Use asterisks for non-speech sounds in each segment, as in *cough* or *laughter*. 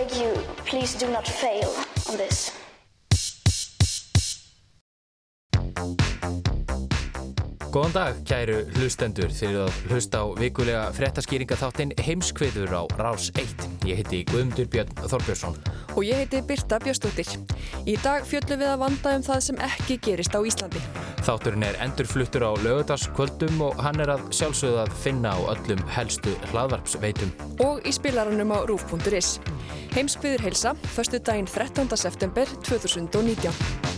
beg you, please do not fail on this. Góðan dag, kæru hlustendur, þegar að hlusta á vikulega frettaskýringa þáttinn heimskviður á Rás 1. Ég heiti Guðmundur Björn Þorbjörnsson. Og ég heiti Birta Björnstóttir. Í dag fjöllum við að vanda um það sem ekki gerist á Íslandi. Þátturinn er endurfluttur á lögadagskvöldum og hann er að sjálfsögða að finna á öllum helstu hlaðvarpsveitum. Og í spilarannum á rúf.is. Heimskviður heilsa, förstu daginn 13. september 2019.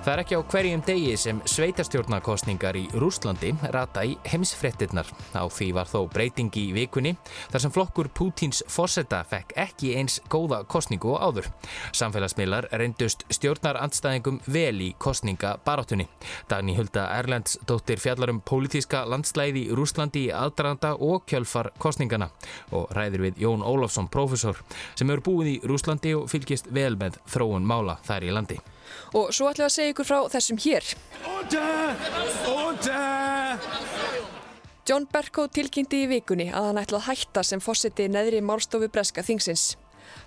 Það er ekki á hverjum degi sem sveitarstjórnarkostningar í Rúslandi rata í heimsfrettinnar. Á því var þó breyting í vikunni þar sem flokkur Pútins fórsetta fekk ekki eins góða kostningu og áður. Samfélagsmiðlar reyndust stjórnarandstæðingum vel í kostningabarátunni. Dagni Hulda Erlends dóttir fjallarum pólitíska landslæði í Rúslandi í aðdraranda og kjölfar kostningana og ræðir við Jón Ólafsson, profesor, sem eru búið í Rúslandi og fylgist vel með þróun mála þær í landi. Og svo ætlum við að segja ykkur frá þessum hér. John Berko tilkynnti í vikunni að hann ætla að hætta sem fósiti neðri málstofu breska þingsins.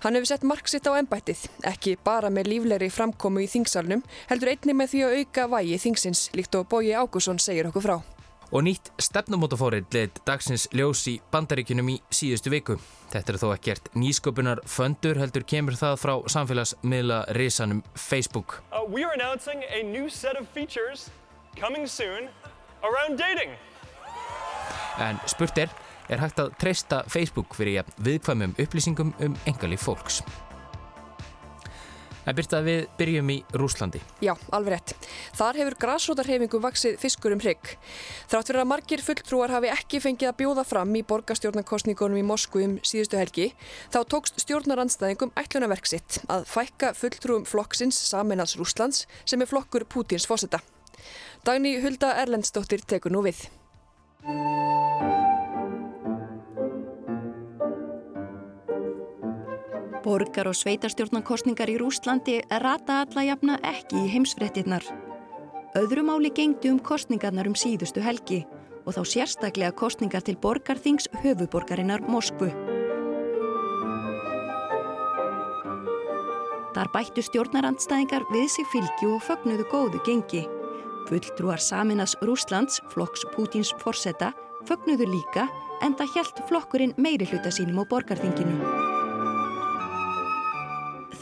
Hann hefur sett mark sitt á ennbættið, ekki bara með líflegri framkomu í þingsalnum, heldur einni með því að auka vægi þingsins, líkt og Bóji Ágússon segir okkur frá. Og nýtt stefnumótafórið leitt dagsins ljós í bandaríkunum í síðustu viku. Þetta er þó ekkert nýsköpunar föndur heldur kemur það frá samfélagsmiðla risanum Facebook. Uh, we are announcing a new set of features coming soon around dating. En spurt er, er hægt að treysta Facebook fyrir viðkvæmum upplýsingum um engalíf fólks? En byrta við byrjum í Rúslandi. Já, alveg rétt. Þar hefur græsrótarhefingu vaksið fiskur um hrygg. Þrátt fyrir að margir fulltrúar hafi ekki fengið að bjóða fram í borgastjórnarkostningunum í Moskvu um síðustu helgi, þá tókst stjórnaranstæðingum ætlunaverksitt að fækka fulltrúum flokksins Saminans Rúslands sem er flokkur Pútins fósetta. Dagni Hulda Erlendsdóttir tekur nú við. Borgar og sveitarstjórnarkostningar í Rúslandi rata alla jafna ekki í heimsfrettinnar. Öðru máli gengdu um kostningarnar um síðustu helgi og þá sérstaklega kostningar til borgarþings höfuborgarinnar Moskvu. Þar bættu stjórnarandstæðingar við sig fylgju og fögnuðu góðu gengi. Fulltrúar Saminas Rúslands, flokks Pútins forsetta, fögnuðu líka en það hjælt flokkurinn meiri hluta sínum á borgarþinginu.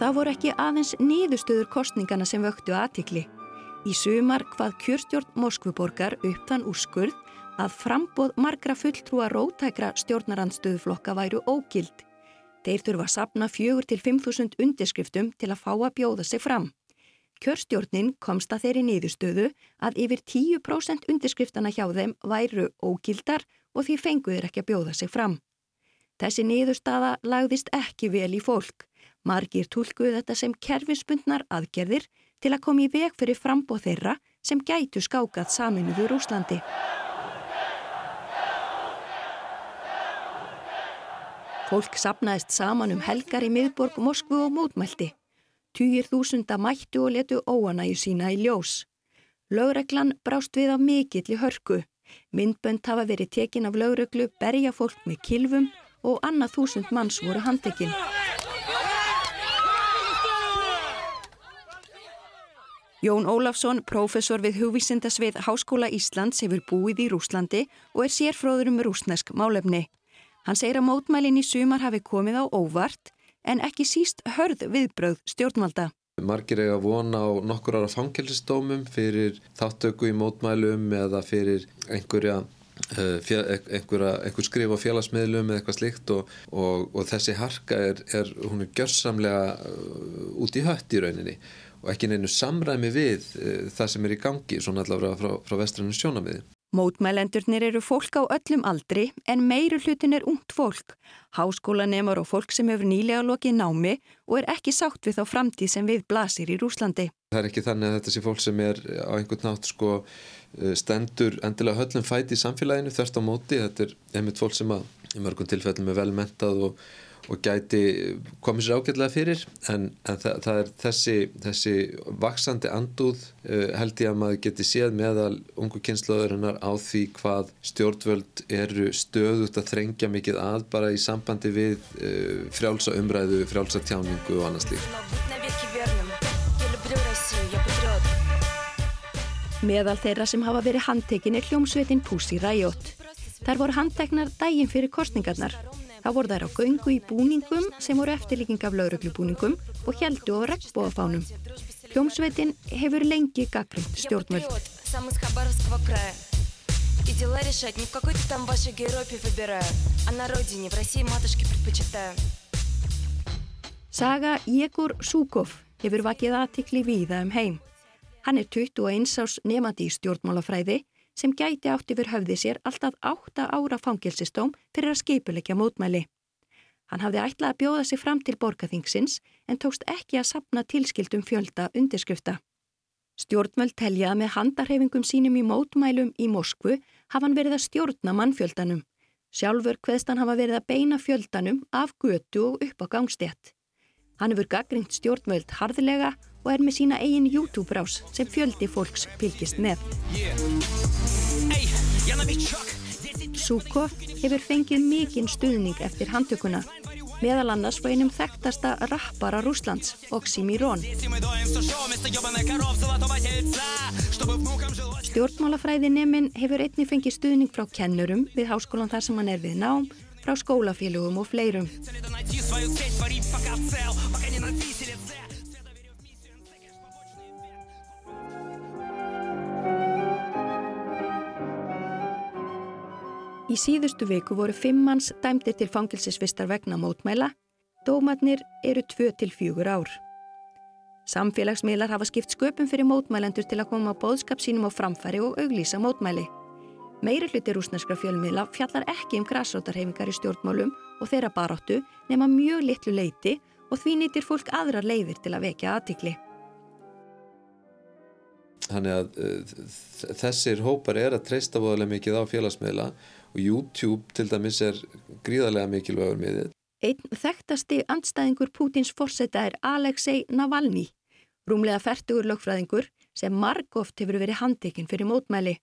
Það voru ekki aðeins niðurstöður kostningana sem vöktu aðtikli. Í sumar hvað kjörstjórn Moskvuborgar upp þann úrskurð að frambóð margra fulltrúa rótækra stjórnarandstöðuflokka væru ógild. Þeir þurfa að sapna 4-5.000 undirskriftum til að fá að bjóða sig fram. Kjörstjórnin komst að þeirri niðurstöðu að yfir 10% undirskriftana hjá þeim væru ógildar og því fenguður ekki að bjóða sig fram. Þessi niðurstaða lagðist ekki vel í fólk. Margir tólkuðu þetta sem kerfinspundnar aðgerðir til að koma í veg fyrir frambóð þeirra sem gætu skákað saminuðu Rúslandi. Fólk sapnaðist saman um helgar í miðborg Moskvu og mótmælti. Týjir þúsunda mættu og letu óanæju sína í ljós. Lögreglan brást við af mikill í hörku. Myndbönd hafa verið tekin af lögreglu, berja fólk með kilvum og annað þúsund manns voru handekinn. Jón Ólafsson, prófessor við hugvísindasvið Háskóla Íslands hefur búið í Rúslandi og er sérfróður um rúsnesk málefni. Hann segir að mótmælin í sumar hafi komið á óvart en ekki síst hörð viðbröð stjórnvalda. Margir eiga vona á nokkur ára fangelsistómum fyrir þáttöku í mótmælum eða fyrir einhverja einhver, einhver skrif á félagsmiðlum eða eitthvað slikt og, og, og þessi harka er, er hún er gjörsamlega út í hött í rauninni og ekki neinu samræmi við það sem er í gangi svona allavega frá, frá vestrannu sjónamiði. Mótmælendurnir eru fólk á öllum aldri en meiru hlutin er ungt fólk, háskólanemar og fólk sem hefur nýlega lokið námi og er ekki sátt við þá framtíð sem við blasir í Rúslandi. Það er ekki þannig að þetta sé fólk sem er á einhvern nátt sko eh, stendur endilega höllum fæti í samfélaginu þörst á móti, þetta er einmitt fólk sem að í mörgum tilfellum er velmentað og og gæti komið sér ágætlega fyrir en, en það, það er þessi, þessi vaksandi andúð uh, held ég að maður geti séð meðal ungu kynnslóðurinnar á því hvað stjórnvöld eru stöðut að þrengja mikið að bara í sambandi við uh, frjálsa umræðu, frjálsa tjáningu og annars líf. Meðal þeirra sem hafa verið handtekinn er hljómsveitin Pussy Riot. Þar voru handteknar dægin fyrir kostningarnar Þá voru þær á göngu í búningum sem voru eftirlíking af lauruglubúningum og heldu á regnbóafánum. Hljómsveitin hefur lengi gaggrind stjórnvöld. Saga Jegor Súkov hefur vakið aðtikli víða um heim. Hann er 21 árs nefandi í stjórnmálafræði sem gæti átt yfir höfði sér alltaf 8 ára fangilsistóm fyrir að skipuleikja mótmæli. Hann hafði ætlað að bjóða sig fram til borgaþingsins en tókst ekki að sapna tilskildum fjölda undirskrifta. Stjórnmöld telja að með handarhefingum sínum í mótmælum í Moskvu hafa hann verið að stjórna mannfjöldanum. Sjálfur hveðst hann hafa verið að beina fjöldanum af götu og upp á gangstétt. Hann hefur gaggringt stjórnmöld harðilega og er með sína eigin YouTube-rás sem fjöldi fólks fylgist með. Suko hefur fengið mikinn stuðning eftir handtökuna, meðal annars frá einum þekktasta rappara Rúslands, Oxymiron. Stjórnmálafræðineminn hefur einni fengið stuðning frá kennurum við háskólan þar sem hann er við nám, frá skólafélugum og fleirum. Í síðustu viku voru fimm manns dæmdir til fangilsisvistar vegna mótmæla, dómatnir eru tvö til fjögur ár. Samfélagsmiðlar hafa skipt sköpum fyrir mótmælendur til að koma á bóðskap sínum á framfæri og auglýsa mótmæli. Meiri hluti rúsneskra fjölmiðla fjallar ekki um græsrótarhefingar í stjórnmálum og þeirra baráttu nema mjög litlu leiti og því nýtir fólk aðrar leiðir til að vekja aðtikli. Þannig að uh, þessir hópar er að treysta voðalega mikið á félagsmiðla og YouTube til dæmis er gríðarlega mikilvægur miðið. Einn þekktasti andstæðingur Pútins fórseta er Alexei Navalny, rúmlega færtugur lögfræðingur sem margóft hefur verið handekinn fyrir mótmæli.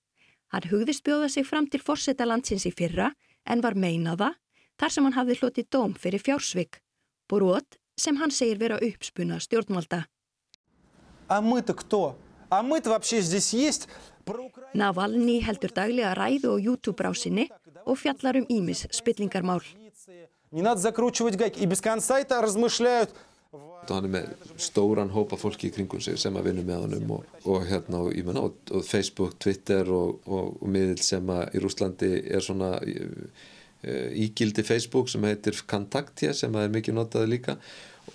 Hann hugðist bjóða sig fram til fórsetalandsins í fyrra en var meinaða þar sem hann hafði hloti dóm fyrir fjársvik, brot sem hann segir vera uppspunað stjórnvalda. Navalni heldur daglega ræðu og YouTube-brásinni og fjallar um Ímis spillingarmál. Hann er með stóran hópa fólki í kringum sig sem að vinna með honum og, og, hérna, og, menna, og Facebook, Twitter og miðl sem að í Rúslandi er svona ígildi Facebook sem heitir Kontaktja sem að er mikið notaði líka.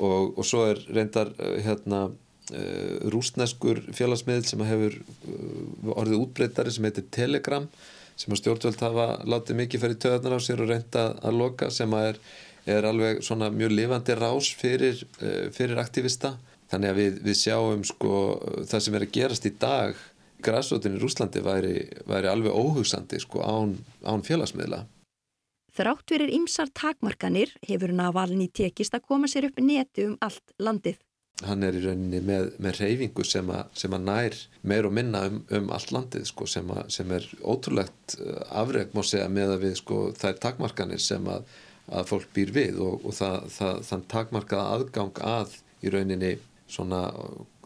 Og svo er reyndar hérna Uh, rúsneskur félagsmiðl sem hefur uh, orðið útbreytari sem heitir Telegram sem að stjórnvöld hafa látið mikið fyrir töðarnar á sér og reynda að loka sem að er, er alveg svona mjög lifandi rás fyrir, uh, fyrir aktivista. Þannig að við, við sjáum sko það sem er að gerast í dag græsótin í Rúslandi væri, væri alveg óhugsandi sko án, án félagsmiðla. Þrátt verir ymsar takmarkanir hefur Navalny tekist að koma sér upp neti um allt landið. Hann er í rauninni með, með reyfingu sem, a, sem að nær meir og minna um, um allt landið sko, sem, a, sem er ótrúlegt uh, afreg má segja með að við sko, þær takmarkanir sem að, að fólk býr við og, og það, það, þann takmarkaða aðgang að í rauninni svona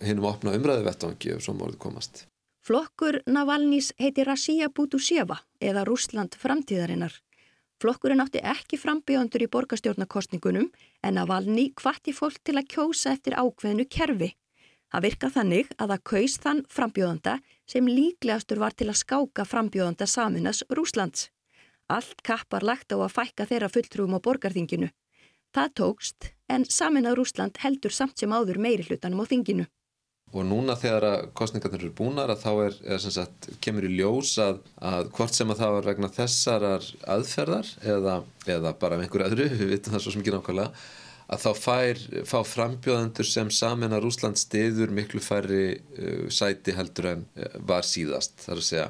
hinnum opna umræðuvettvangi ef svo morðu komast. Flokkur Navalnís heiti Rasija Bútuseva eða Rúsland framtíðarinnar Flokkurinn átti ekki frambíðandur í borgastjórnarkostningunum en að valni hvatti fólk til að kjósa eftir ákveðinu kerfi. Það virka þannig að það kaus þann frambjóðanda sem líklegastur var til að skáka frambjóðanda saminas Rúslands. Allt kappar lagt á að fækka þeirra fulltrúum á borgarþinginu. Það tókst en saminað Rúsland heldur samt sem áður meiri hlutanum á þinginu. Og núna þegar að kostningarnir eru búnar að þá er, er sagt, kemur í ljós að, að hvort sem að það var vegna þessarar aðferðar eða, eða bara með einhverju öðru, *laughs* við vitum það svo ekki nákvæmlega, að þá fær, fá frambjóðendur sem samin að Rúsland stiður miklu færri uh, sæti heldur en uh, var síðast. Það er að segja,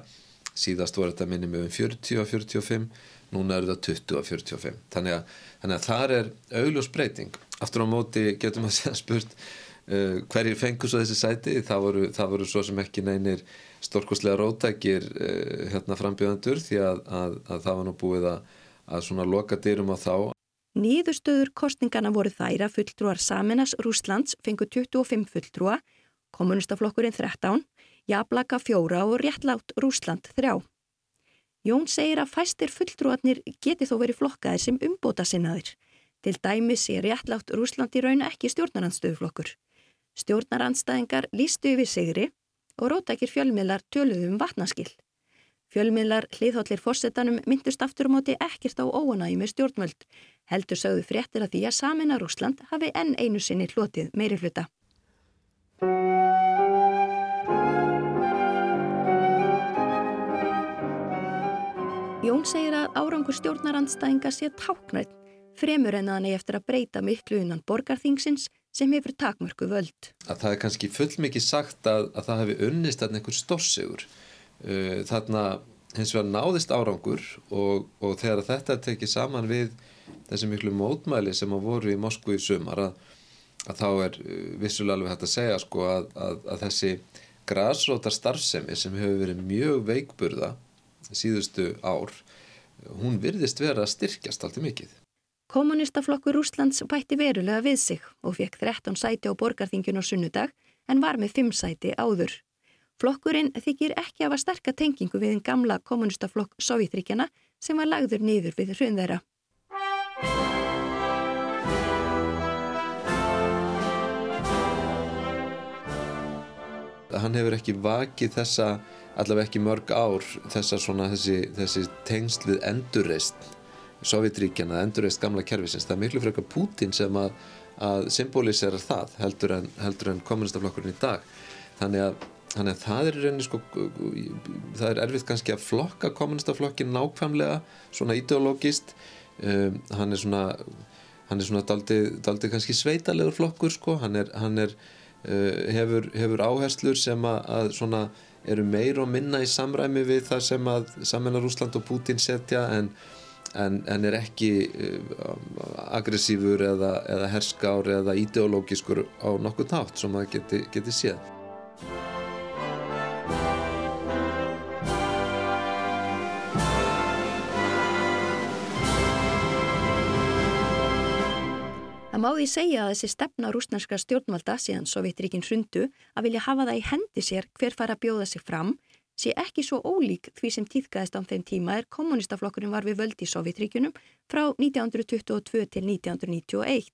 síðast voru þetta minni með um 40 að 45, núna er þetta 20 að 45. Þannig að, þannig að þar er augljós breyting. Aftur á móti getum að *laughs* segja spurt Uh, hverjir fengur svo þessi sæti það voru, það voru svo sem ekki neynir stórkostlega rótækir uh, hérna frambjöðandur því að, að, að það var nú búið að, svona loka dyrum á þá Nýðustöður kostningana voru þær að fulltrúar Saminas Rúslands fengu 25 fulltrúa kommunistaflokkurinn 13 Jablaka 4 og réttlátt Rúsland 3 Jón segir að fæstir fulltrúarnir geti þó verið flokkaðir sem umbóta sinnaðir til dæmis er réttlátt Rúsland í raun ekki stjórnarandstöðuflokkur Stjórnarandstæðingar lístu yfir sigri og rótækir fjölmiðlar töluðum um vatnaskill. Fjölmiðlar hliðhóllir fórsetanum myndust aftur á móti ekkert á óanægi með stjórnvöld. Heldur sögðu fréttir að því að samina Rúsland hafi enn einu sinni hlotið meiri hluta. Jón segir að árangur stjórnarandstæðinga sé táknætt fremur en að hann er eftir að breyta miklu innan borgarþingsins sem hefur takmörku völd. Að það er kannski fullmikið sagt að, að það hefði unnist að einhver stórsigur. Uh, þarna hins vegar náðist árangur og, og þegar þetta tekið saman við þessi miklu mótmæli sem að voru í Moskvu í sumar að, að þá er uh, vissulega alveg hægt að segja sko að, að þessi grasrótar starfsemi sem hefur verið mjög veikburða síðustu ár, hún virðist vera að styrkjast alltaf mikið. Kommunistaflokkur Úslands bætti verulega við sig og fekk 13 sæti á borgarþingjun á sunnudag en var með 5 sæti áður. Flokkurinn þykir ekki að sterka tengingu við en gamla kommunistaflokk Sovjetríkjana sem var lagður niður við hrun þeirra. Hann hefur ekki vakið þessa, allavega ekki mörg ár, þessa svona, þessi, þessi tengsl við endurreist Sovjetríkjana endurreist gamla kervisins. Það er miklu frekar Putin sem að, að symbolisera það heldur en, en kommunistaflokkurinn í dag. Þannig að, þannig að það er reyni sko, það er erfitt kannski að flokka kommunistaflokkin nákvæmlega svona ideológist. Um, hann er svona, hann er svona daldið, daldið kannski sveitalegur flokkur sko. Hann er, hann er uh, hefur, hefur áherslur sem að, að svona eru meir og minna í samræmi við það sem að samennar Úsland og Putin setja en en, en er ekki uh, aggressífur eða, eða herskár eða ideológiskur á nokkuð nátt sem það geti, geti séð. Það má því segja að þessi stefna rúsnarska stjórnvalda síðan Sovjetríkin hrundu að vilja hafa það í hendi sér hver fara að bjóða sig fram sé ekki svo ólík því sem týðkaðist á þeim tíma er kommunistaflokkurinn var við völd í Sovjetríkunum frá 1922 til 1991.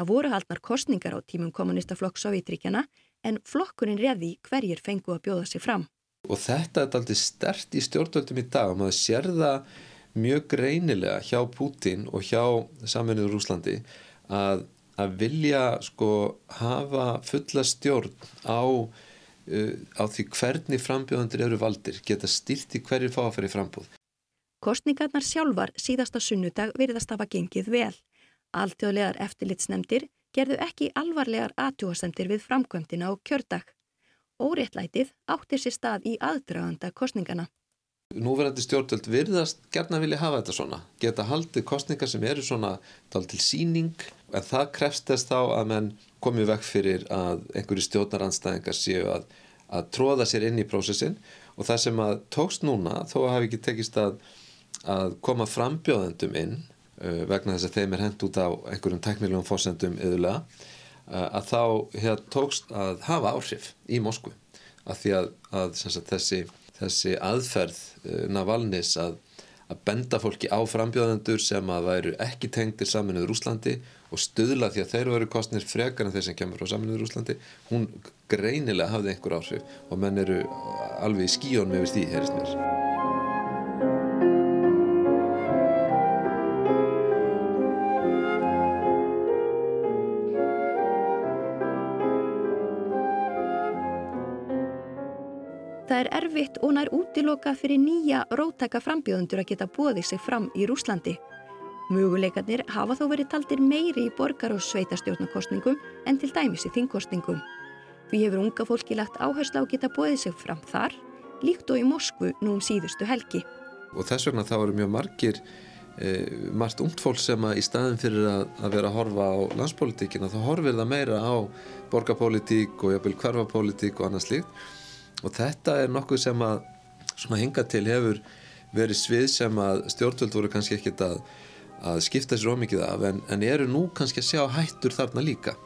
Það voru haldnar kostningar á tímum kommunistaflokk Sovjetríkjana en flokkurinn reði hverjir fengu að bjóða sig fram. Og þetta er aldrei stert í stjórnvöldum í dag og maður sér það mjög greinilega hjá Putin og hjá Rúslandi að, að vilja sko hafa fulla stjórn á Uh, á því hvernig frambjóðandur eru valdir geta stilt í hverju fá að fyrir frambúð. Kostningarnar sjálfar síðasta sunnudag virðast hafa gengið vel. Altjóðlegar eftirlitsnemdir gerðu ekki alvarlegar aðtjóðasendir við framkvæmdina og kjördag. Óréttlætið áttir sér stað í aðdraganda kostningana. Núverandi stjórnvöld virðast gerna vilja hafa þetta svona. Geta haldið kostningar sem eru svona tal til síning en það krefst þess þá að menn komið vekk fyrir að einhverju stjórnaranstæðingar séu að, að tróða sér inn í prósessin og það sem að tókst núna þó að hafi ekki tekist að, að koma frambjóðendum inn vegna þess að þeim er hendt út á einhverjum teknilegum fósendum yðurlega að þá hér, tókst að hafa áhrif í Moskvu að því að, að sagt, þessi, þessi aðferð uh, Navalnis að að benda fólki á frambjóðendur sem að væru ekki tengdir saminuður Úslandi og stöðla því að þeir eru kostnir frekar en þeir sem kemur frá saminuður Úslandi hún greinilega hafði einhver áhrif og menn eru alveg í skíón með því, heyrist mér. Er erfitt og nær útiloka fyrir nýja rótæka frambjóðundur að geta bóðið sig fram í Rúslandi. Möguleikarnir hafa þó verið taldir meiri í borgar- og sveitastjórnarkostningum en til dæmis í þingkostningum. Því hefur unga fólki lagt áherslu á að geta bóðið sig fram þar, líkt og í Moskvu nú um síðustu helgi. Og þess vegna þá eru mjög margir, e, margt ungt fólk sem að í staðin fyrir að, að vera að horfa á landspolitíkina, þá horfir það meira á borgarpolitík og jafnvel hverfapolítík og annað slíkt og þetta er nokkuð sem að svona hinga til hefur verið svið sem að stjórnvöld voru kannski ekkit að, að skipta sér ómikið af en, en eru nú kannski að sjá hættur þarna líka.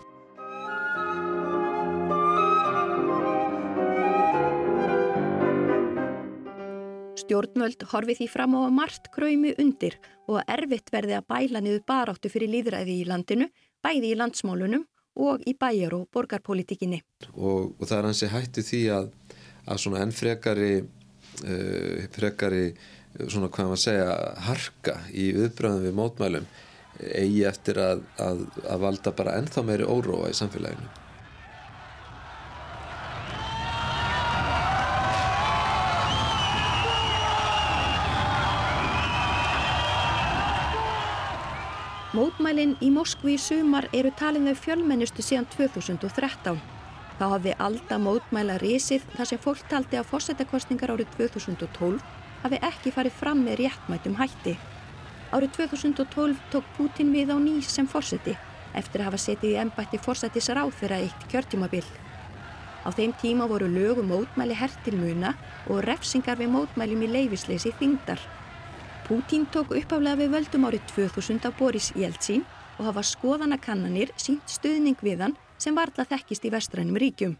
Stjórnvöld horfi því fram á að margt kræmi undir og að erfitt verði að bæla niður baráttu fyrir líðræði í landinu, bæði í landsmálunum og í bæjar- og borgarpolitikinni. Og, og það er hansi hættu því að að svona enn frekari uh, frekari svona hvað maður segja harka í viðbröðum við mótmælum eigi eftir að, að, að valda bara ennþá meiri óróa í samfélaginu. Mótmælinn í Moskvi í sumar eru talin þau fjölmennustu síðan 2013 Þá hafði alda mótmæla risið þar sem fólk taldi að fórsetakostningar árið 2012 hafi ekki farið fram með réttmætum hætti. Árið 2012 tók Putin við á nýs sem fórseti eftir að hafa setið í ennbætti fórsetis ráð fyrir eitt kjörtjumabill. Á þeim tíma voru lögum mótmæli hertilmuna og refsingar við mótmælum í leifisleysi þingdar. Putin tók uppáflega við völdum árið 2000 af Boris Jeltsin og hafa skoðanakannanir sínt stuðning við hann sem varðla þekkist í vestrænum ríkjum,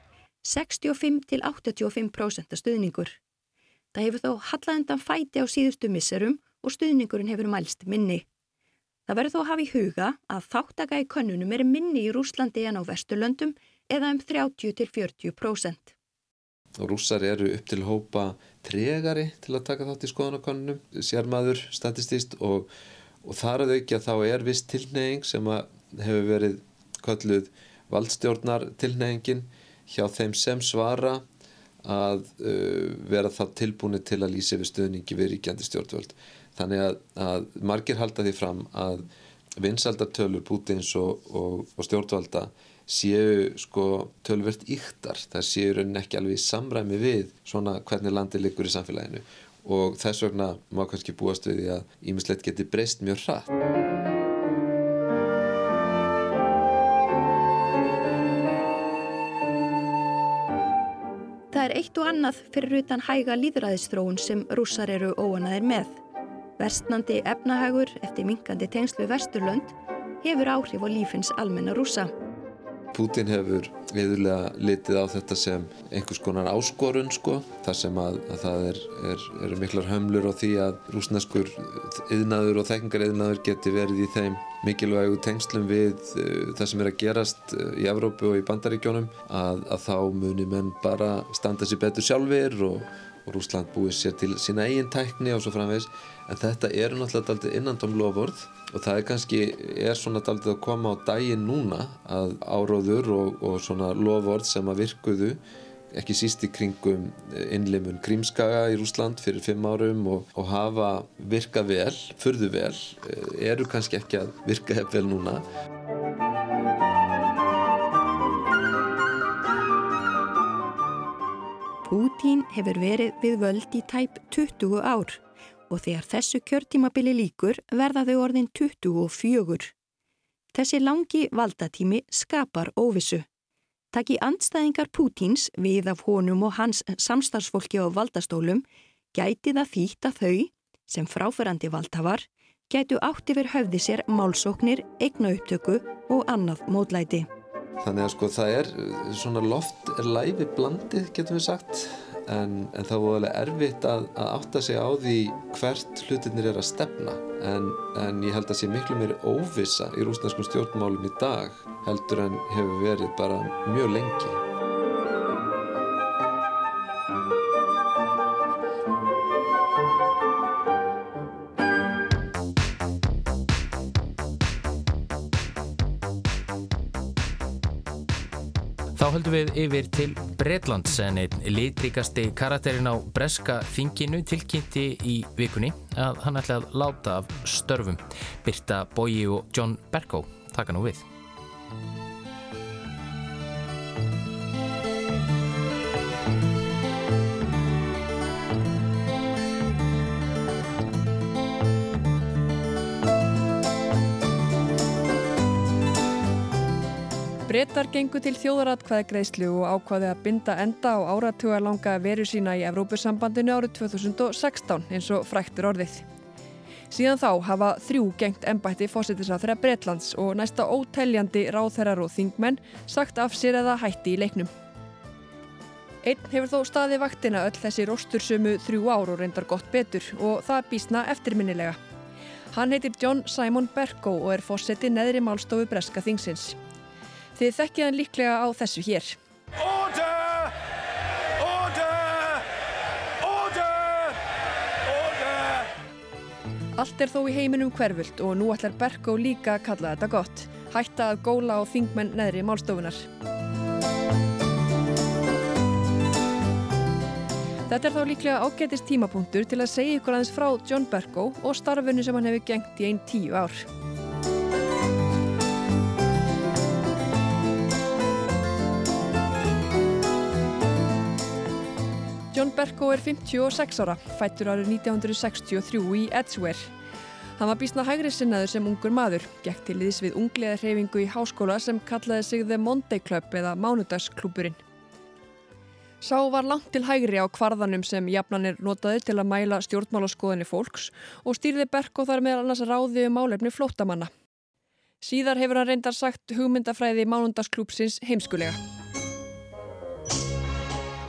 65-85% stuðningur. Það hefur þó hallaðendan fæti á síðustu misserum og stuðningurinn hefur mælst minni. Það verður þó að hafa í huga að þáttaka í könnunum er minni í Rúslandi en á vesturlöndum eða um 30-40%. Rússar eru upp til hópa tregari til að taka þátt í skoðanakönnunum, sérmaður, statistist og, og þar að aukja þá er viss tilneying sem hefur verið kölluð valdstjórnar tilnefingin hjá þeim sem svara að uh, vera það tilbúinu til að lýsa við stöðningi við ríkjandi stjórnvöld. Þannig að, að margir halda því fram að vinsaldartölur Pútins og, og, og stjórnvalda séu sko tölvert yktar. Það séu raunin ekki alveg í samræmi við svona hvernig landi liggur í samfélaginu og þess vegna má kannski búast við því að ímislegt geti breyst mjög hratt. Er eitt og annað fyrir utan hæga líðræðistróun sem rússar eru óanaðir með. Vestnandi efnahagur eftir minkandi tengslu Vesturlönd hefur áhrif á lífins almenna rússa. Putin hefur viðurlega litið á þetta sem einhvers konar áskorun sko, þar sem að, að það er, er, er miklar hömlur á því að rúsneskur yðnaður og þekkingar yðnaður geti verið í þeim mikilvægu tengslum við uh, það sem er að gerast uh, í Evrópu og í Bandaríkjónum að, að þá munir menn bara standa sér betur sjálfur og Rúsland búið sér til sína eigin tækni og svo framvegs en þetta eru náttúrulega aldrei innandom lofvörð og það er kannski, er svona daldið að koma á daginn núna að áróður og, og svona lofvörð sem að virkuðu ekki síst í kringum innlimun Krímskaga í Rúsland fyrir fimm árum og, og hafa virkað vel, förðu vel, eh, eru kannski ekki að virka vel núna. Pútín hefur verið við völd í tæp 20 ár og þegar þessu kjörtímabili líkur verða þau orðin 24. Þessi langi valdatími skapar óvissu. Takk í andstæðingar Pútins við af honum og hans samstarfsfólki á valdastólum gæti það þýtt að þau, sem fráferandi valdhafar, gætu átt yfir höfði sér málsóknir, eignaupptöku og annað módlæti. Þannig að sko það er svona loft er læfi blandið getum við sagt. En, en það var alveg erfitt að, að átta sig á því hvert hlutinir er að stefna. En, en ég held að sé miklu meiri óvisa í rúsneskum stjórnmálum í dag heldur en hefur verið bara mjög lengi Þá höldum við yfir til Breitlands en einn litrikasti karakterin á breska þinginu tilkynnti í vikunni að hann ætla að láta af störfum. Birta Boyi og John Berko taka nú við. Bretar gengu til þjóðaratkvæðagreislu og ákvaði að binda enda á áratuga langa veru sína í Evrópusambandinu árið 2016 eins og fræktur orðið. Síðan þá hafa þrjú gengt ennbætti fósittisráþra Bretlands og næsta óteljandi ráþherrar og þingmenn sagt af sér eða hætti í leiknum. Einn hefur þó staði vaktina öll þessi róstursömu þrjú ár og reyndar gott betur og það býsna eftirminnilega. Hann heitir John Simon Berko og er fósetti neðri málstofu Breska þingsins. Þið þekkið hann líklega á þessu hér. Order! Order! Order! Allt er þó í heiminum hverfult og nú ætlar Berko líka að kalla þetta gott. Hætta að góla á þingmenn neðri málstofunar. Þetta er þá líklega ágætist tímapunktur til að segja ykkur aðeins frá John Berko og starfinu sem hann hefur gengt í einn tíu ár. Berko er 56 ára, fættur árið 1963 í Edgeware. Hann var bísna hægri sinnaður sem ungur maður, gekk til liðs við ungliða hreyfingu í háskóla sem kallaði sig The Monday Club eða Mánudagsklúburinn. Sá var langt til hægri á kvarðanum sem jafnanir notaði til að mæla stjórnmálaskoðinni fólks og stýrði Berko þar með annars ráði um málefni flóttamanna. Síðar hefur hann reyndar sagt hugmyndafræði Mánundagsklúpsins heimskulega.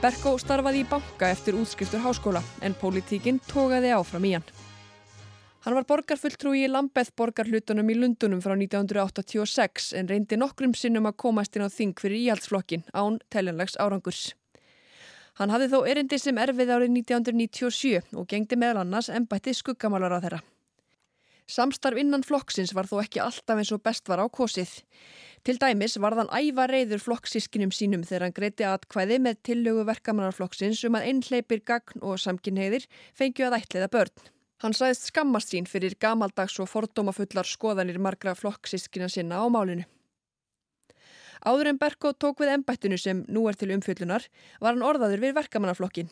Berko starfaði í banka eftir útskriftur háskóla en pólitíkinn tókaði áfram í hann. Hann var borgarfulltrúi í Lambeth borgarhlutunum í Lundunum frá 1986 en reyndi nokkrum sinnum að komast inn á þing fyrir íhaldsflokkin án teljanlegs árangurs. Hann hafði þó erindi sem erfið árið 1997 og gengdi meðal annars ennbætti skuggamálar á þeirra. Samstarf innan flokksins var þó ekki alltaf eins og best var á kosið. Til dæmis var þann æfa reyður flokksískinum sínum þegar hann greiti atkvæði með tillögu verkamannarflokksins um að einhleipir gagn og samkynheiðir fengju að ætliða börn. Hann sæðist skammast sín fyrir gamaldags og fordómafullar skoðanir margra flokksískina sinna á málinu. Áður en Berko tók við embættinu sem nú er til umfyllunar var hann orðaður við verkamannarflokkin.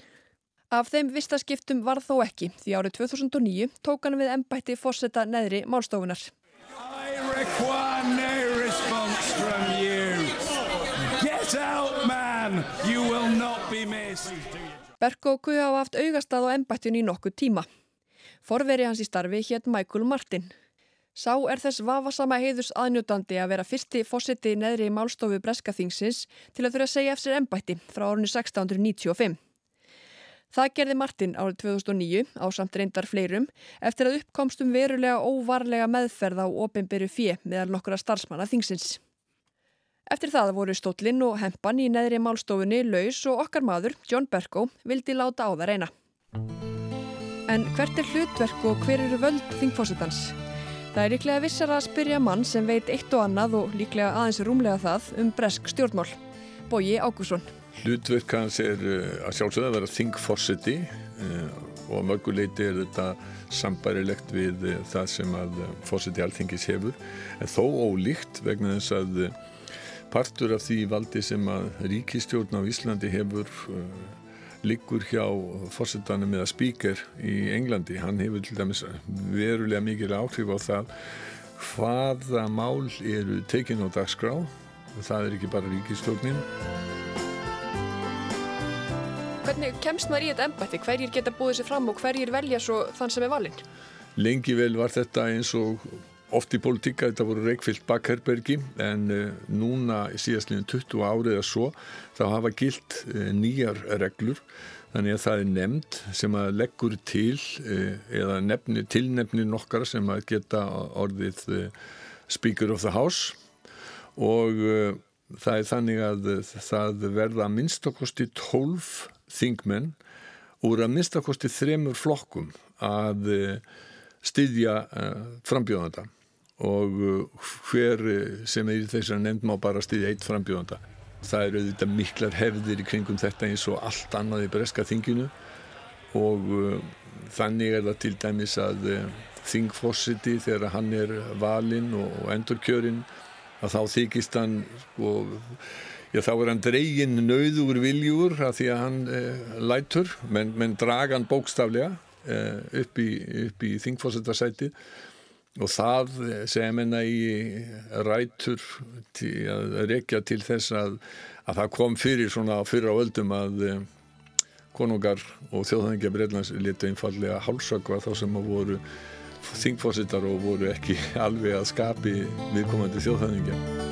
Af þeim vistaskiptum var þó ekki því árið 2009 tók hann við embætti fórseta neðri málstofunar. Berko kuði hafa haft augastað á embættinu í nokkuð tíma. Forveri hans í starfi hétt Michael Martin. Sá er þess vafasama heiðus aðnjótandi að vera fyrsti fórseti neðri málstofu Breska þingsins til að þurfa að segja eftir embætti frá árinu 1695. Það gerði Martin árið 2009 á samt reyndar fleirum eftir að uppkomstum verulega óvarlega meðferð á ofinberu fjö meðal nokkura starfsmanna þingsins. Eftir það voru stóllinn og hempan í neðri málstofunni laus og okkar maður, John Berko, vildi láta á það reyna. En hvert er hlutverk og hver eru völd þingfósitans? Það er líklega vissar að spyrja mann sem veit eitt og annað og líklega aðeins rúmlega það um bresk stjórnmál. Bóji Ágússon. Hlutverk hans er uh, að sjálfsögða að vera þingforseti uh, og mörguleiti er þetta sambærilegt við uh, það sem að forseti alþingis hefur en þó ólíkt vegna þess að partur af því valdi sem að ríkistjórn á Íslandi hefur liggur hjá fórsetanum eða spíker í Englandi. Hann hefur til dæmis verulega mikil áhrif á það hvaða mál eru tekin á dagskrá og það er ekki bara ríkistjórnin. Hvernig kemst maður í þetta embætti? Hverjir geta búið sér fram og hverjir velja svo þann sem er valinn? Lengi vel var þetta eins og oft í politíka, þetta voru reikfyllt bakherbergi en uh, núna síðastliðin 20 árið eða svo þá hafa gilt uh, nýjar reglur þannig að það er nefnd sem að leggur til uh, eða nefni, tilnefni nokkara sem að geta orðið Speaker of the House og það er þannig að það verða að minnstakosti 12 þingmenn úr að minnstakosti þremur flokkum að styðja frambjóðanda og uh, hver sem er í þess að nefnd má bara stiðja eitt frambjóðanda. Það eru auðvitað miklar hefðir í kringum þetta eins og allt annað í breska þinginu og þannig er það til dæmis að þingfossiti þegar hann er valinn og, og endurkjörinn að þá þykist hann sko, já þá er hann dregin nauður viljúr að því að hann uh, lætur. Menn, menn draga hann bókstaflega uh, upp í, í þingfossitarsætið og það segja menna í rætur til, að rekja til þess að, að það kom fyrir svona fyrir á öldum að eh, konungar og þjóðhengja Breitlands letu einfallega hálsakva þá sem að voru þingfósittar og voru ekki *laughs* alveg að skapi viðkomandi þjóðhengja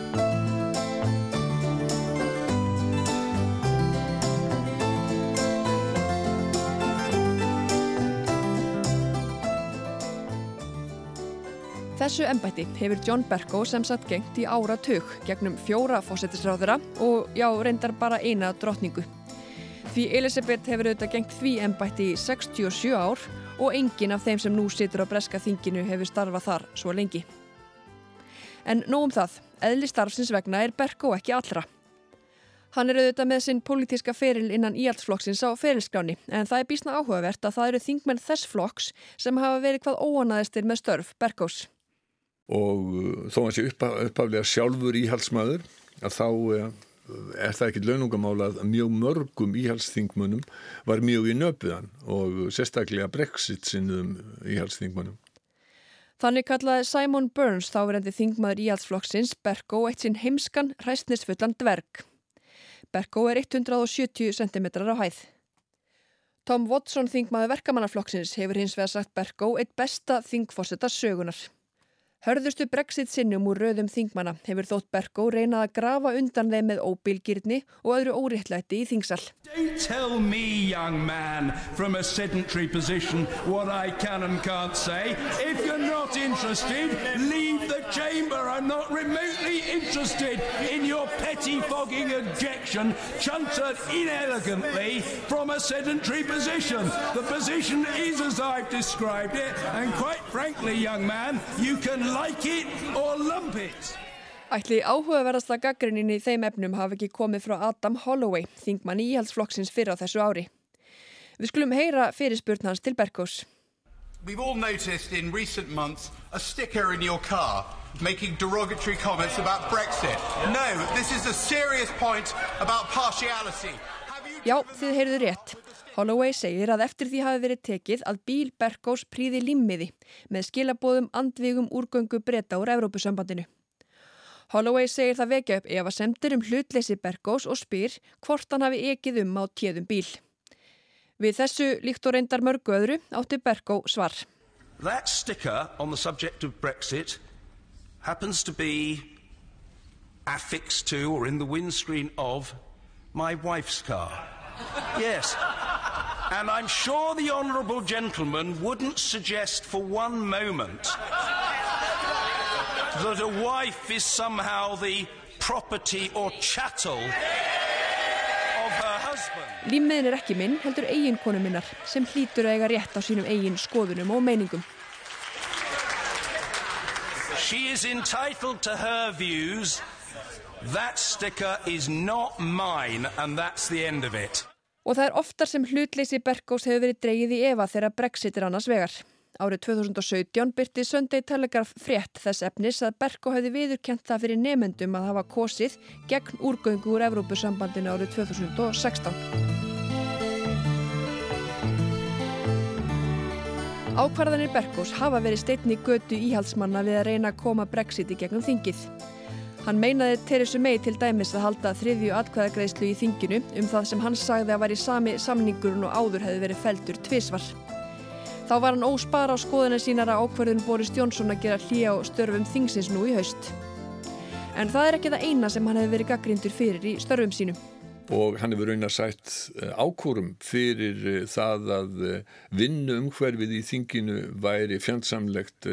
Þessu ennbætti hefur John Berko sem satt gengt í ára tök gegnum fjóra fósettisráðura og já, reyndar bara eina drotningu. Því Elisabeth hefur auðvitað gengt því ennbætti í 67 ár og engin af þeim sem nú situr á breska þinginu hefur starfað þar svo lengi. En nóg um það, eðli starfsins vegna er Berko ekki allra. Hann er auðvitað með sinn pólitíska feril innan íhaldsflokksins á ferilskráni en það er bísna áhugavert að það eru þingmenn þess flokks sem hafa verið hvað óanaðistir með störf Berkós og uh, þó að sé uppaflega sjálfur íhalsmaður að þá uh, er það ekki launungamála að mjög mörgum íhalsþingmunum var mjög í nöpuðan og sérstaklega Brexit sinnum íhalsþingmunum. Þannig kallaði Simon Burns þáverendi þingmaður íhalsflokksins Berko eitt sinn heimskan hræstnisfullan dverg. Berko er 170 cm á hæð. Tom Watson þingmaður verkamannaflokksins hefur hins vegar sagt Berko eitt besta þingforsetta sögunar. Hörðustu brexit sinnum úr röðum þingmana hefur þótt Berko reynað að grafa undan þeim með óbylgirni og öðru óriðtlætti í þingsal. Don't tell me, young man, from a sedentary position what I can and can't say. If you're not interested, leave the chamber. I'm not remotely interested in your petty-fogging objection chuntered inelegantly from a sedentary position. The position is as I've described it, and quite frankly, young man, you can like it or lump it. Ætli áhugaverðasta gaggrinnin í þeim efnum hafi ekki komið frá Adam Holloway, þingmann íhaldsflokksins fyrir á þessu ári. Við skulum heyra fyrirspurn hans til Berkós. We've all noticed in recent months a sticker in your car making derogatory comments about Brexit. No, this is a serious point about partiality. Já, þið heyrðu rétt. Holloway segir að eftir því hafi verið tekið að bíl Berkós príði limmiði með skilabóðum andvigum úrgöngu breyta úr Evrópusambandinu. Holloway segir það vekja upp ef að semtur um hlutleysi Berkós og spyr hvort hann hafi ekið um á tjöðum bíl. Við þessu líkt og reyndar mörgu öðru átti Berkó svar. That sticker on the subject of Brexit happens to be affixed to or in the windscreen of my wife's car. Yes. And I'm sure the Honourable Gentleman wouldn't suggest for one moment that a wife is somehow the property or chattel of her husband. Límmiðin er ekki minn, heldur eigin konu minnar sem hlýtur að eiga rétt á sínum eigin skoðunum og meiningum. She is entitled to her views. That sticker is not mine and that's the end of it. Og það er oftar sem hlutleysi Berkós hefur verið dreigið í Eva þegar Brexit er annars vegar. Árið 2017 byrti Sunday Telegraph frétt þess efnis að Berkó hefði viðurkent það fyrir nefendum að hafa kosið gegn úrgöngu úr Evrópusambandinu árið 2016. Ákvarðanir Berkós hafa verið steitni götu íhaldsmanna við að reyna að koma Brexit í gegnum þingið. Hann meinaði Teresu May til dæmis að halda þriðju atkvæðagreislu í þinginu um það sem hann sagði að væri sami samningurinn og áður hefði verið feldur tvísvar. Þá var hann óspar á skoðinu sínar að ákverðin Boris Jónsson að gera hlýja á störfum þingsins nú í haust. En það er ekki það eina sem hann hefði verið gaggrindur fyrir í störfum sínum. Og hann hefur raunar sætt eh, ákúrum fyrir eh, það að eh, vinnu umhverfið í þinginu væri fjandsamlegt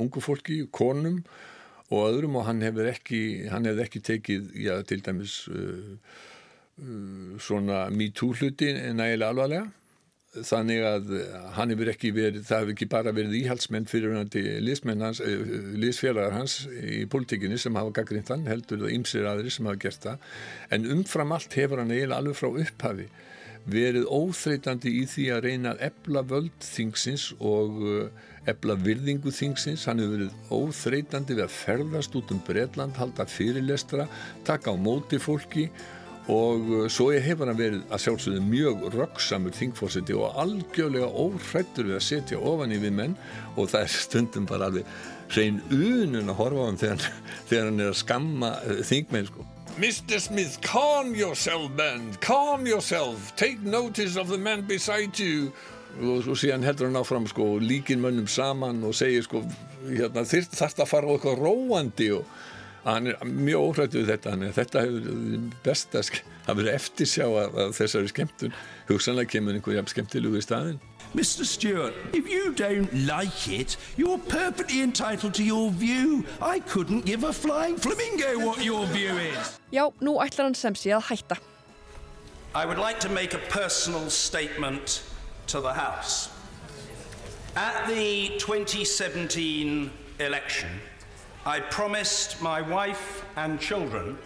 ungu fólki, konum og öðrum og hann hefur ekki, ekki tekið, já, til dæmis svona MeToo hluti nægilega alvarlega. Þannig að hann hefur ekki verið, það hefur ekki bara verið íhalsmenn fyrir hans, lísfélagar hans í politíkinni sem hafa gaggrínt hann, heldur það ymsir aðri sem hafa gert það, en umfram allt hefur hann eiginlega alveg frá upphafi verið óþreytandi í því að reyna að ebla völd þingsins og ebla virðingu þingsins, hann hefur verið óþreytandi við að ferðast út um Breitland, halda fyrirlestra, taka á móti fólki og uh, svo hefur hann verið að sjálfsögðu mjög röggsamur þingfósiti og algjörlega óhrættur við að setja ofan í við menn og það er stundum bara alveg hrein unun að horfa á hann þegar, *laughs* þegar hann er að skamma uh, þingmenn sko. Mr. Smith, calm yourself man, calm yourself, take notice of the man beside you. Og svo síðan heldur hann áfram sko líkin mönnum saman og segir sko hérna, þarft að fara á eitthvað róandi og hann er mjög óhrættu við þetta þannig að þetta hefur best að vera eftirsjá að þessari skemmtun. Hugsanlega kemur einhverjum skemmtilugu í staðin Mr. Stewart, if you don't like it, you're perfectly entitled to your view. I couldn't give a flying flamingo what your view is. Já, nú ætlar hann sem sé að hætta. I would like to make a personal statement to the House. At the 2017 election, I promised my wife and children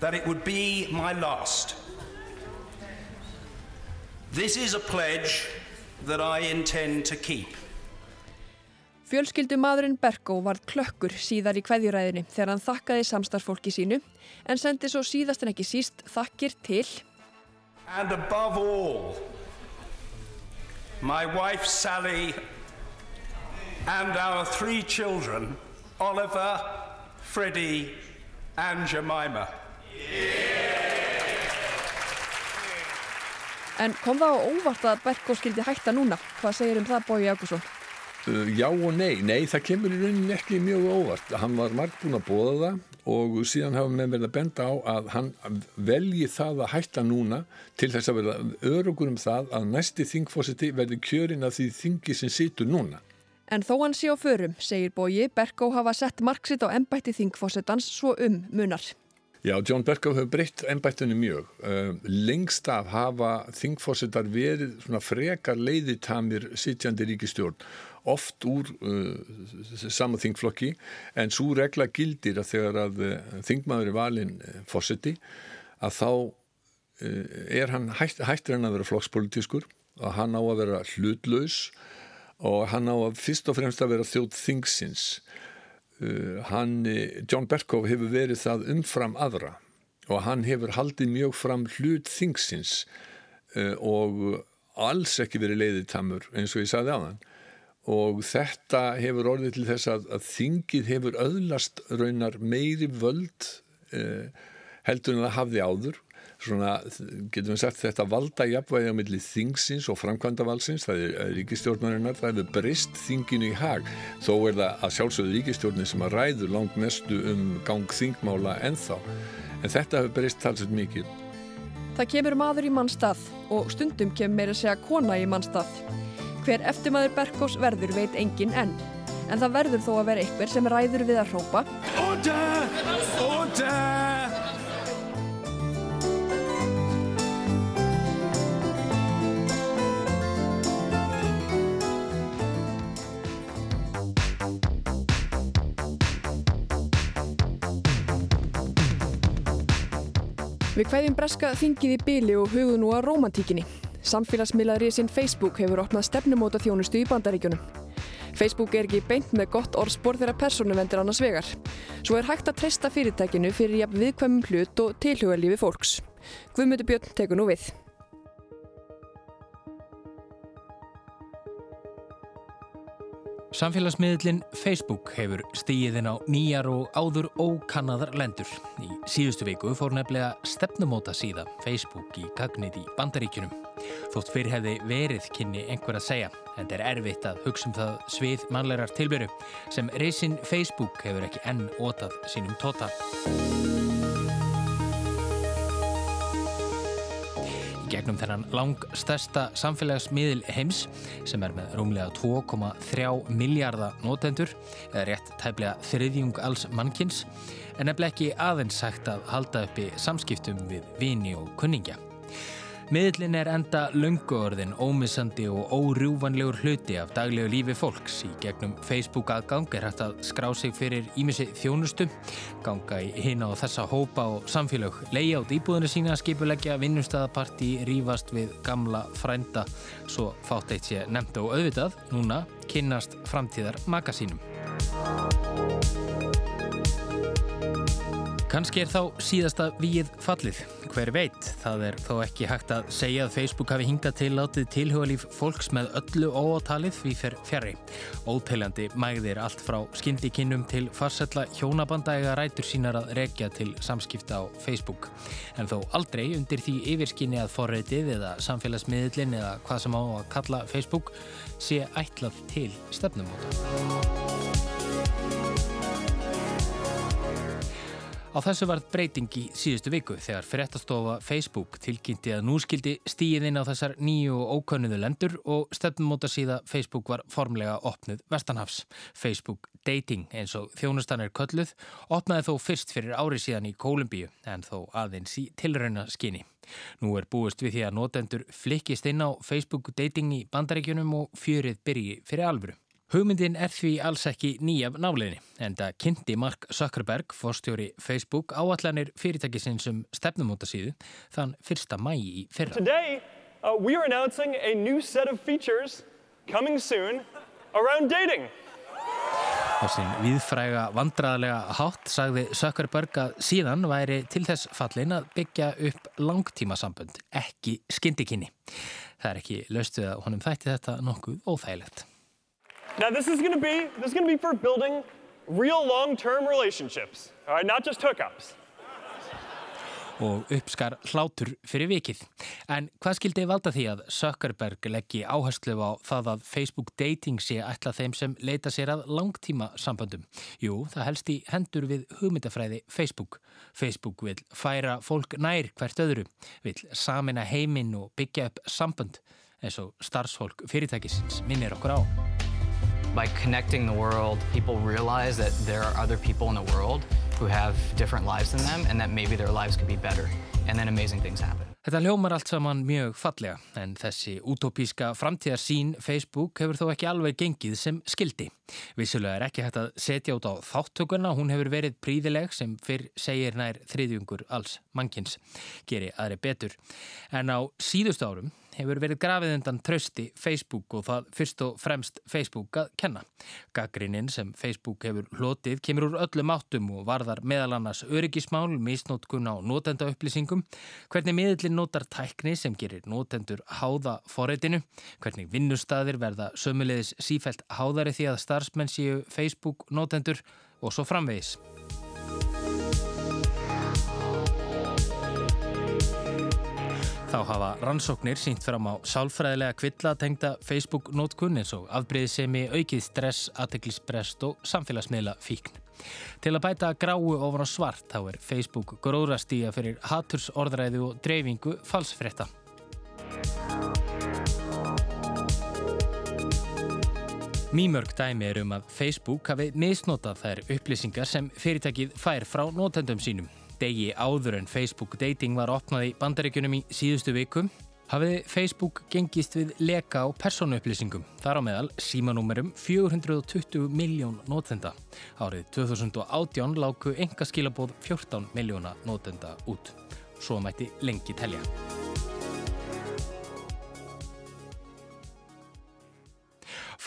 that it would be my last. This is a pledge that I intend to keep. Fjölskyldumadurinn Bergó varð klökkur síðar í kveðjuræðinni þegar hann þakkaði samstarfsfólki sínu en sendi svo síðast en ekki síst þakkir til And above all, my wife Sally and our three children Oliver, Freddie and Jemima. En kom það á óvart að Berko skildi hætta núna? Hvað segir um það Bói Jákusson? Uh, já og nei. Nei, það kemur í rauninni ekki mjög óvart. Hann var margt búin að bóða það og síðan hafa með verið að benda á að hann velji það að hætta núna til þess að verða örugur um það að næsti þingfósiti verði kjörin að því þingi sem situr núna. En þó hann sé á förum, segir Bóji, Berkó hafa sett marksitt á ennbætti þingfósettans svo um munar. Já, John Berkó hefur breytt ennbættunni mjög. Uh, lengst af hafa þingfósettar verið svona frekar leiðitamir sittjandi ríkistjórn, oft úr uh, sama þingflokki, en svo regla gildir að þegar að uh, þingmaður er valin fósetti, að þá uh, er hann hætt, hættir hann að vera flokkspolitískur og hann á að vera hlutlaus og hann á að fyrst og fremst að vera þjóð þingsins uh, hann, John Berkov hefur verið það umfram aðra og hann hefur haldið mjög fram hlut þingsins uh, og alls ekki verið leiðitamur eins og ég sagði á þann og þetta hefur orðið til þess að, að þingið hefur öðlast raunar meiri völd uh, heldur en það hafði áður svona, getum við sagt þetta valda jafnvægi á milli þingsins og framkvæmdavalsins, það er ríkistjórnarinnar það hefur breyst þinginu í hag. Þó er það að sjálfsögðu ríkistjórnin sem að ræður langt mestu um gang þingmála ennþá, en þetta hefur breyst talsett mikið. Það kemur maður í mannstað og stundum kemur meira segja kona í mannstað. Hver eftirmaður Berkós verður veit engin enn. En það verður þó að vera einhver sem ræður við að hrópa. Order! Order! Við hvaðjum breska þingið í byli og hugðu nú að romantíkinni. Samfélagsmiðlaðri sinn Facebook hefur opnað stefnumóta þjónustu í bandaríkjunum. Facebook er ekki beint með gott orðspor þegar persónu vendir annars vegar. Svo er hægt að treysta fyrirtækinu fyrir jafn viðkvæmum hlut og tilhugalífi fólks. Guðmyndu Björn tekur nú við. Samfélagsmiðlinn Facebook hefur stíðin á nýjar og áður ókannaðar lendur. Í síðustu viku fór nefnilega stefnumóta síða Facebook í gagnið í bandaríkunum. Þótt fyrr hefði verið kynni einhver að segja, en það er erfitt að hugsa um það svið mannlegar tilbyrju sem reysinn Facebook hefur ekki enn ótað sínum tóta. Gegnum þennan langstesta samfélagsmiðil heims sem er með rúmlega 2,3 miljardar nótendur eða rétt tæplega þriðjung alls mannkins en nefnileg ekki aðeins sagt að halda uppi samskiptum við vini og kunningja. Miðlinn er enda lönguorðin, ómissandi og órjúvanlegur hluti af daglegu lífi fólks. Í gegnum Facebook aðgang er hægt að skrá sig fyrir ímissi þjónustu, ganga í hina og þessa hópa og samfélag, leia át íbúðinu sína, skipuleggja, vinnustæðaparti, rýfast við gamla frænda, svo fátt eitt sé nefnt og auðvitað, núna kynnast framtíðar magasínum. Kanski er þá síðasta víið fallið. Hver veit, það er þó ekki hægt að segja að Facebook hafi hingað til látið tilhugalíf fólks með öllu óátalið því fer fjari. Óteljandi mægðir allt frá skindikinnum til farsella hjónabandæga rætur sínar að rekja til samskipta á Facebook. En þó aldrei undir því yfirskinni að forreitið eða samfélagsmiðlinn eða hvað sem á að kalla Facebook sé ætlað til stefnumóta. Á þessu var breyting í síðustu viku þegar fyrirtastofa Facebook tilkynnti að nú skildi stíðin á þessar nýju og ókönnuðu lendur og stefnumóta síða Facebook var formlega opnuð Vestanhafs. Facebook Dating eins og þjónustan er kölluð opnaði þó fyrst fyrir ári síðan í Kólumbíu en þó aðeins í tilrauna skinni. Nú er búist við því að notendur flikkist inn á Facebook Dating í bandaríkjunum og fjörið byrji fyrir alvöru. Hugmyndin er því alls ekki nýjaf náleginni en það kynnti Mark Zuckerberg, fórstjóri Facebook, áallanir fyrirtækisins um stefnumótasíðu þann fyrsta mægi í fyrra. Today, uh, we are announcing a new set of features coming soon around dating. Á sín viðfræga vandraðlega hátt sagði Zuckerberg að síðan væri til þess fallin að byggja upp langtímasambund, ekki skindikinni. Það er ekki löstuð að honum þætti þetta nokkuð óþægilegt. Now this is to be this is to be for building real long-term relationships, all right, not just hookups. og uppskar hlátur fyrir vikið. En hvað skildi valda því að Zuckerberg leggji áherslu á það að Facebook dating sé ætla þeim sem leita sér að langtíma samböndum? Jú, það helst í hendur við hugmyndafræði Facebook. Facebook vil færa fólk nær hvert öðru, vil samina heiminn og byggja upp sambönd eins og starfsfólk fyrirtækisins minnir okkur á. By connecting the world, people realize that there are other people in the world who have different lives than them and that maybe their lives could be better. And then amazing things happen. Þetta hljómar allt saman mjög fallega en þessi útópíska framtíðarsín Facebook hefur þó ekki alveg gengið sem skildi. Vissulega er ekki hægt að setja út á þáttökurna, hún hefur verið príðileg sem fyrr segir nær þriðjungur alls mannkins, geri aðri betur. En á síðust árum hefur verið grafið undan trösti Facebook og það fyrst og fremst Facebook að kenna. Gaggrinnin sem Facebook hefur hlotið kemur úr öllum áttum og varðar meðal annars öryggismál, misnótkun á notenda upplýsingum, hvernig miðlinn notar tækni sem gerir notendur háða forreitinu, hvernig vinnustæðir verða sömulegis sífælt háðari því að starfsmenn séu Facebook notendur og svo framvegis. Þá hafa rannsóknir sínt fram á sálfræðilega kvilla tengda Facebook-nótkunn eins og afbreyðisemi, aukið stress, aðteglisbrest og samfélagsmiðla fíkn. Til að bæta gráu ofan á svart þá er Facebook gróðrastíja fyrir hatursorðræðu og dreifingu falsfretta. Mýmörg dæmi er um að Facebook hafi misnotað þær upplýsingar sem fyrirtækið fær frá nótendum sínum degi áður en Facebook Dating var opnað í bandaríkunum í síðustu viku hafiði Facebook gengist við leka á persónuupplýsingum þar á meðal símanúmerum 420 miljón nótenda. Árið 2018 láku enga skilabóð 14 miljóna nótenda út. Svo mætti lengi telja.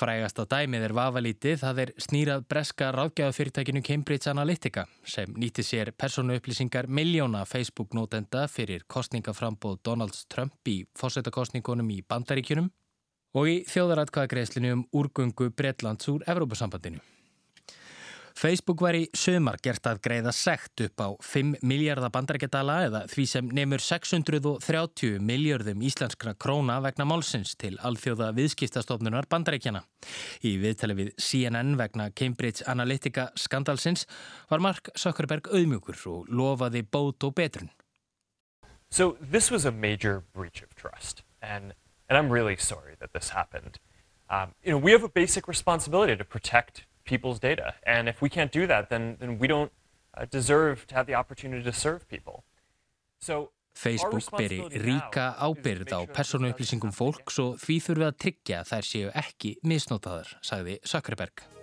Frægasta dæmið er vafalítið, það er snýrað breska ráðgjáðafyrirtækinu Cambridge Analytica sem nýtti sér persónu upplýsingar miljóna Facebook-nótenda fyrir kostningaframbóð Donald Trump í fórsetakostningunum í Bandaríkjunum Og í þjóðaratkvæðagreislinu um úrgöngu Breitlands úr Evrópusambandinu. Facebook var í sömar gert að greiða sekt upp á 5 miljardar bandarækjadala eða því sem nefnur 630 miljardum íslenskra króna vegna málsins til alþjóða viðskiptastofnunar bandarækjana. Í viðtali við CNN vegna Cambridge Analytica skandalsins var Mark Zuckerberg auðmjögur og lofaði bót og betrun. So this was a major breach of trust and, and I'm really sorry that this happened. Um, you know, we have a basic responsibility to protect people's data. And if we can't do that, then, then we don't uh, deserve to have the opportunity to serve people. So Facebook beri ríka ábyrð á persónuupplýsingum fólks og því þurfum við að tryggja þær séu ekki misnótaðar, sagði Zuckerberg.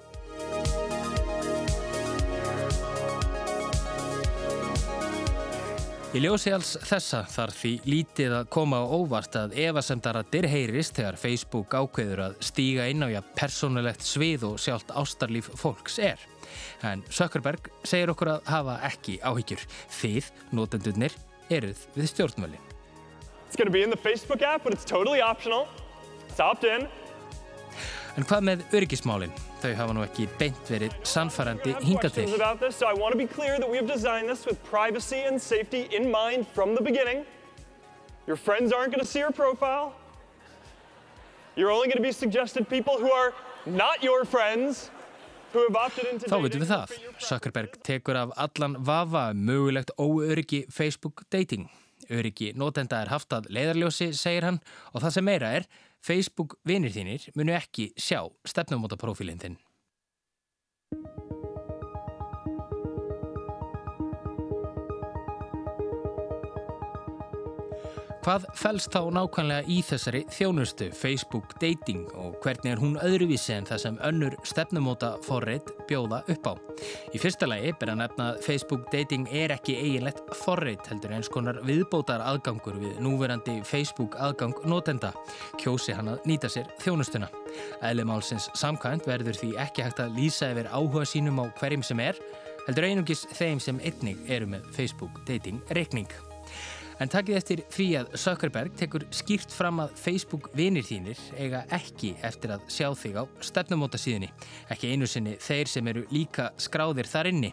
Í ljósi alls þessa þarf því lítið að koma á óvart að evasemdaradir heyrist þegar Facebook ákveður að stíga inn á ja personulegt svið og sjálft ástarlíf fólks er. En Zuckerberg segir okkur að hafa ekki áhyggjur. Þið, notendurnir, eruð við stjórnmöli. It's to be in the Facebook app, but it's totally optional. It's opt-in. En hvað með öryggismálinn? Þau hafa nú ekki beint verið sannfærandi hinga til. So this beginning. Your friends aren't going to see your profile. You're only going to be suggested people who are not your friends. Þá veitum við það. Zuckerberg tekur af allan vafa um mögulegt óöryggi Facebook dating. Öryggi notenda er haft að leiðarljósi, segir hann, og það sem meira er Facebook vinir þínir munu ekki sjá stefnumóta profílinn þinn. Hvað fælst þá nákvæmlega í þessari þjónustu Facebook dating og hvernig er hún öðruvísi en það sem önnur stefnumóta forreit bjóða upp á? Í fyrsta lagi ber að nefna að Facebook dating er ekki eiginlegt forreit heldur eins konar viðbótar aðgangur við núverandi Facebook aðgang notenda. Kjósi hann að nýta sér þjónustuna. Ælimálsins samkvæmt verður því ekki hægt að lýsa yfir áhuga sínum á hverjum sem er heldur einungis þeim sem einnig eru með Facebook dating reikning. En takkið eftir því að Zuckerberg tekur skýrt fram að Facebook vinir þínir eiga ekki eftir að sjá þig á stefnumóta síðunni. Ekki einu sinni þeir sem eru líka skráðir þar inni.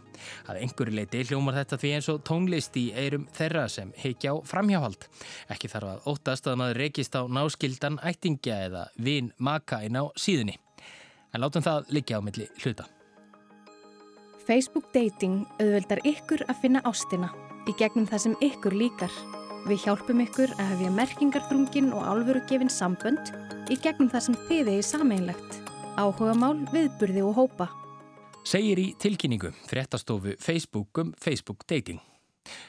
Að einhverju leiti hljómar þetta því eins og tónlist í eirum þeirra sem heikja á framhjáhald. Ekki þarf að óttast að maður rekist á náskildan ættingja eða vin maka inn á síðunni. En látum það liggja á milli hluta. Facebook Dating auðveldar ykkur að finna ástina í gegnum það sem ykkur líkar. Við hjálpum ykkur að hefja merkingarþrungin og álverugefin sambönd í gegnum það sem þið er sameinlegt. Áhuga mál, viðburði og hópa. Segir í tilkynningu fréttastofu Facebook um Facebook Dating.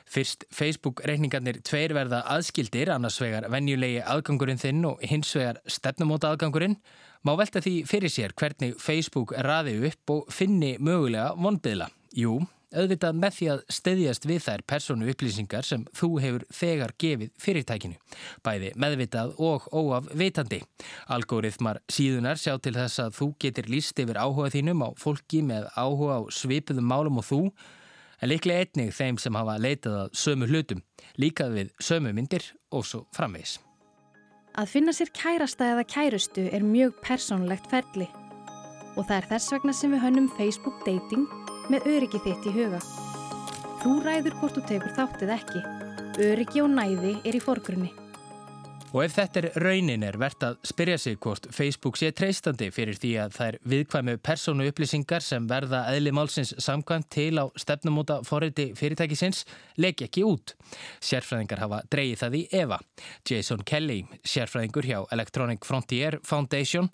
Fyrst Facebook-reikningarnir tveir verða aðskildir, annars vegar venjulegi aðgangurinn þinn og hins vegar stefnumóta aðgangurinn, má velta því fyrir sér hvernig Facebook raði upp og finni mögulega vonbyðla. Jú, auðvitað með því að steyðjast við þær persónu upplýsingar sem þú hefur þegar gefið fyrirtækinu, bæði meðvitað og óaf vitandi. Algórithmar síðunar sjá til þess að þú getur líst yfir áhuga þínum á fólki með áhuga á svipuðum málum og þú, en líklega einnig þeim sem hafa leitað að sömu hlutum, líkað við sömu myndir og svo framvegs. Að finna sér kærasta eða kærustu er mjög persónulegt ferli og það er þess vegna sem við hönnum Facebook Dating með öryggi þitt í huga. Þú ræður hvort þú tegur þáttið ekki. Öryggi og næði er í forgrunni. Og ef þetta er raunin er verðt að spyrja sig hvort Facebook sé treystandi fyrir því að er viðkvæmu persónu upplýsingar sem verða eðli málsins samkvæmt til á stefnumóta forriði fyrirtækisins legg ekki út. Sérfræðingar hafa dreyið það í Eva. Jason Kelly, sérfræðingur hjá Electronic Frontier Foundation,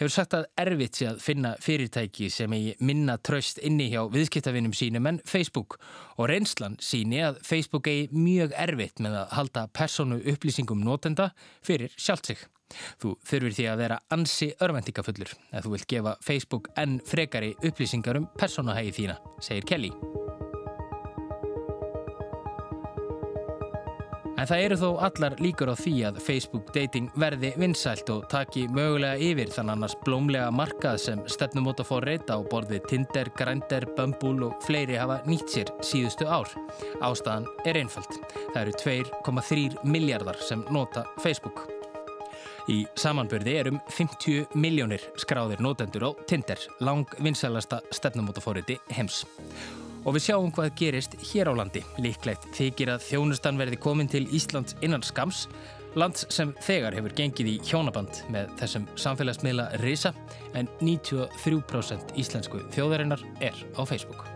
hefur sagt að erfitt sé að finna fyrirtæki sem eigi minna tröst inni hjá viðskiptavinnum sínum en Facebook og reynslan síni að Facebook eigi mjög erfitt með að halda persónu upplýsingum notenda fyrir sjálft sig. Þú þurfir því að vera ansi örvendingafullur ef þú vilt gefa Facebook enn frekari upplýsingar um persónahægi þína, segir Kelly. En það eru þó allar líkur á því að Facebook dating verði vinsælt og taki mögulega yfir þann annars blómlega markað sem stefnumóta fór reyta á borði Tinder, Grindr, Bumble og fleiri hafa nýtt sér síðustu ár. Ástæðan er einföld. Það eru 2,3 miljardar sem nota Facebook. Í samanbyrði er um 50 miljónir skráðir nótendur á Tinder, lang vinsælasta stefnumótafóriti heims. Og við sjáum hvað gerist hér á landi. Líklegt þykir að þjónustan verði komin til Íslands innan skams, lands sem þegar hefur gengið í hjónaband með þessum samfélagsmiðla risa, en 93% íslensku þjóðarinnar er á Facebook.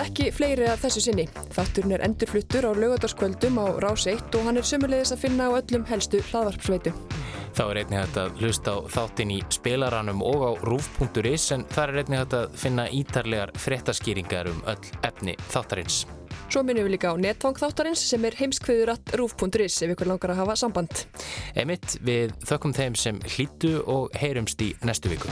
Verða ekki fleiri að þessu sinni. Þátturinn er endurfluttur á lögadagskvöldum á Rás 1 og hann er sömulegis að finna á öllum helstu hlaðvarpsveitu. Þá er einnig hægt að hlusta á þáttin í spilaranum og á rúf.is en þar er einnig hægt að finna ítarlegar frettaskýringar um öll efni þáttarins. Svo minnum við líka á netfang þáttarins sem er heimskviður.rúf.is ef ykkur langar að hafa samband. Emitt, við þökkum þeim sem hlýtu og heyrumst í næstu viku.